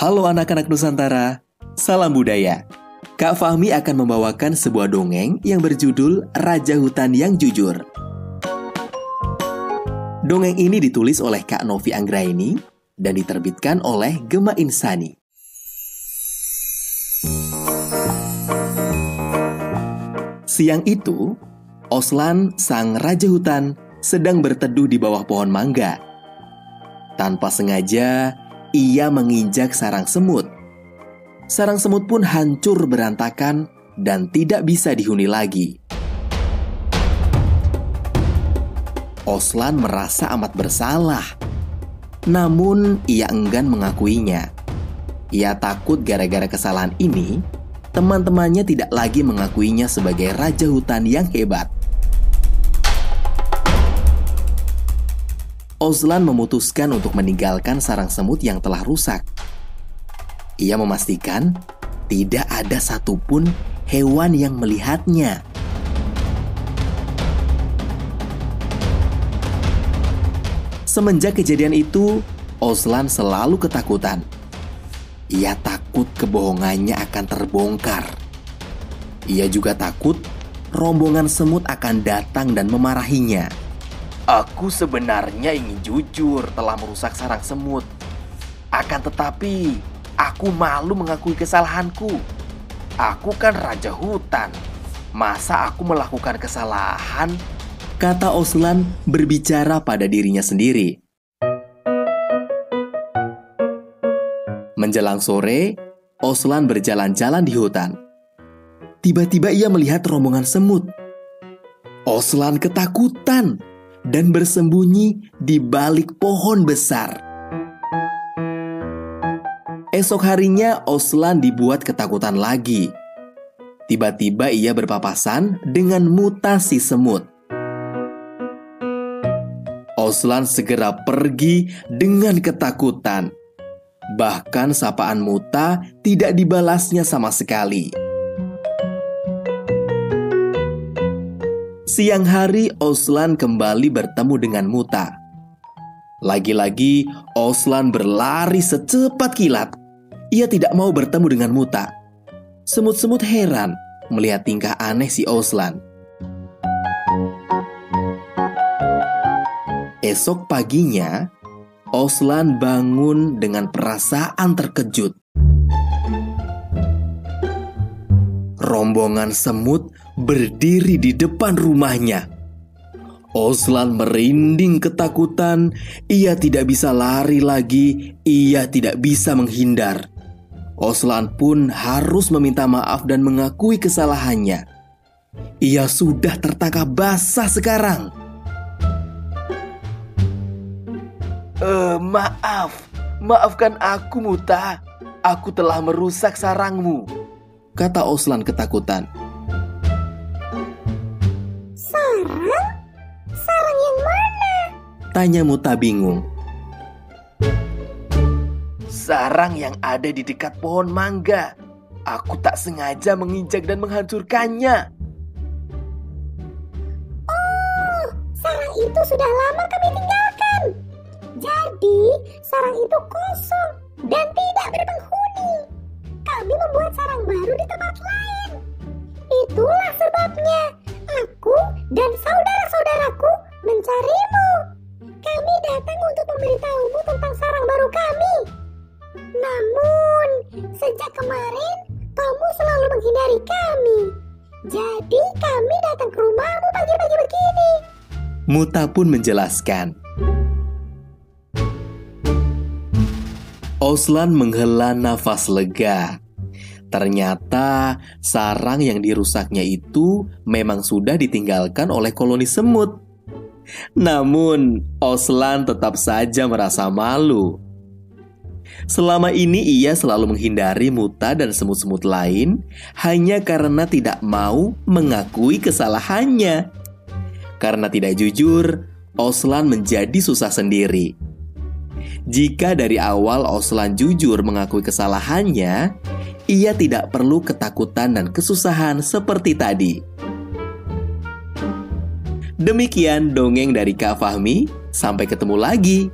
Halo anak-anak Nusantara, salam budaya. Kak Fahmi akan membawakan sebuah dongeng yang berjudul Raja Hutan yang Jujur. Dongeng ini ditulis oleh Kak Novi Anggraini dan diterbitkan oleh Gema Insani. Siang itu, Oslan, sang raja hutan, sedang berteduh di bawah pohon mangga. Tanpa sengaja, ia menginjak sarang semut. Sarang semut pun hancur berantakan dan tidak bisa dihuni lagi. Oslan merasa amat bersalah. Namun, ia enggan mengakuinya. Ia takut gara-gara kesalahan ini, teman-temannya tidak lagi mengakuinya sebagai raja hutan yang hebat. Oslan memutuskan untuk meninggalkan sarang semut yang telah rusak. Ia memastikan tidak ada satupun hewan yang melihatnya. Semenjak kejadian itu, Oslan selalu ketakutan. Ia takut kebohongannya akan terbongkar. Ia juga takut rombongan semut akan datang dan memarahinya. Aku sebenarnya ingin jujur telah merusak sarang semut. Akan tetapi, aku malu mengakui kesalahanku. Aku kan raja hutan. Masa aku melakukan kesalahan? Kata Oslan berbicara pada dirinya sendiri. Menjelang sore, Oslan berjalan-jalan di hutan. Tiba-tiba ia melihat rombongan semut. Oslan ketakutan dan bersembunyi di balik pohon besar. Esok harinya, Oslan dibuat ketakutan lagi. Tiba-tiba ia berpapasan dengan mutasi semut. Oslan segera pergi dengan ketakutan. Bahkan sapaan Muta tidak dibalasnya sama sekali. Siang hari, Oslan kembali bertemu dengan Muta. Lagi-lagi, Oslan berlari secepat kilat. Ia tidak mau bertemu dengan Muta. Semut-semut heran melihat tingkah aneh si Oslan. Esok paginya, Oslan bangun dengan perasaan terkejut. Rombongan semut berdiri di depan rumahnya. Oslan merinding ketakutan. Ia tidak bisa lari lagi. Ia tidak bisa menghindar. Oslan pun harus meminta maaf dan mengakui kesalahannya. Ia sudah tertangkap basah sekarang. Uh, maaf, maafkan aku, Muta. Aku telah merusak sarangmu, kata Oslan ketakutan. Tanya Muta bingung. Sarang yang ada di dekat pohon mangga. Aku tak sengaja menginjak dan menghancurkannya. Oh, sarang itu sudah lama kami tinggalkan. Jadi, sarang itu kosong dan tidak berpenghuni. Mencarimu. Kami datang untuk memberitahumu tentang sarang baru kami. Namun, sejak kemarin kamu selalu menghindari kami. Jadi kami datang ke rumahmu pagi-pagi begini. Muta pun menjelaskan. Oslan menghela nafas lega. Ternyata sarang yang dirusaknya itu memang sudah ditinggalkan oleh koloni semut. Namun, Oslan tetap saja merasa malu. Selama ini ia selalu menghindari Muta dan semut-semut lain hanya karena tidak mau mengakui kesalahannya. Karena tidak jujur, Oslan menjadi susah sendiri. Jika dari awal Oslan jujur mengakui kesalahannya, ia tidak perlu ketakutan dan kesusahan seperti tadi. Demikian dongeng dari Kak Fahmi. Sampai ketemu lagi.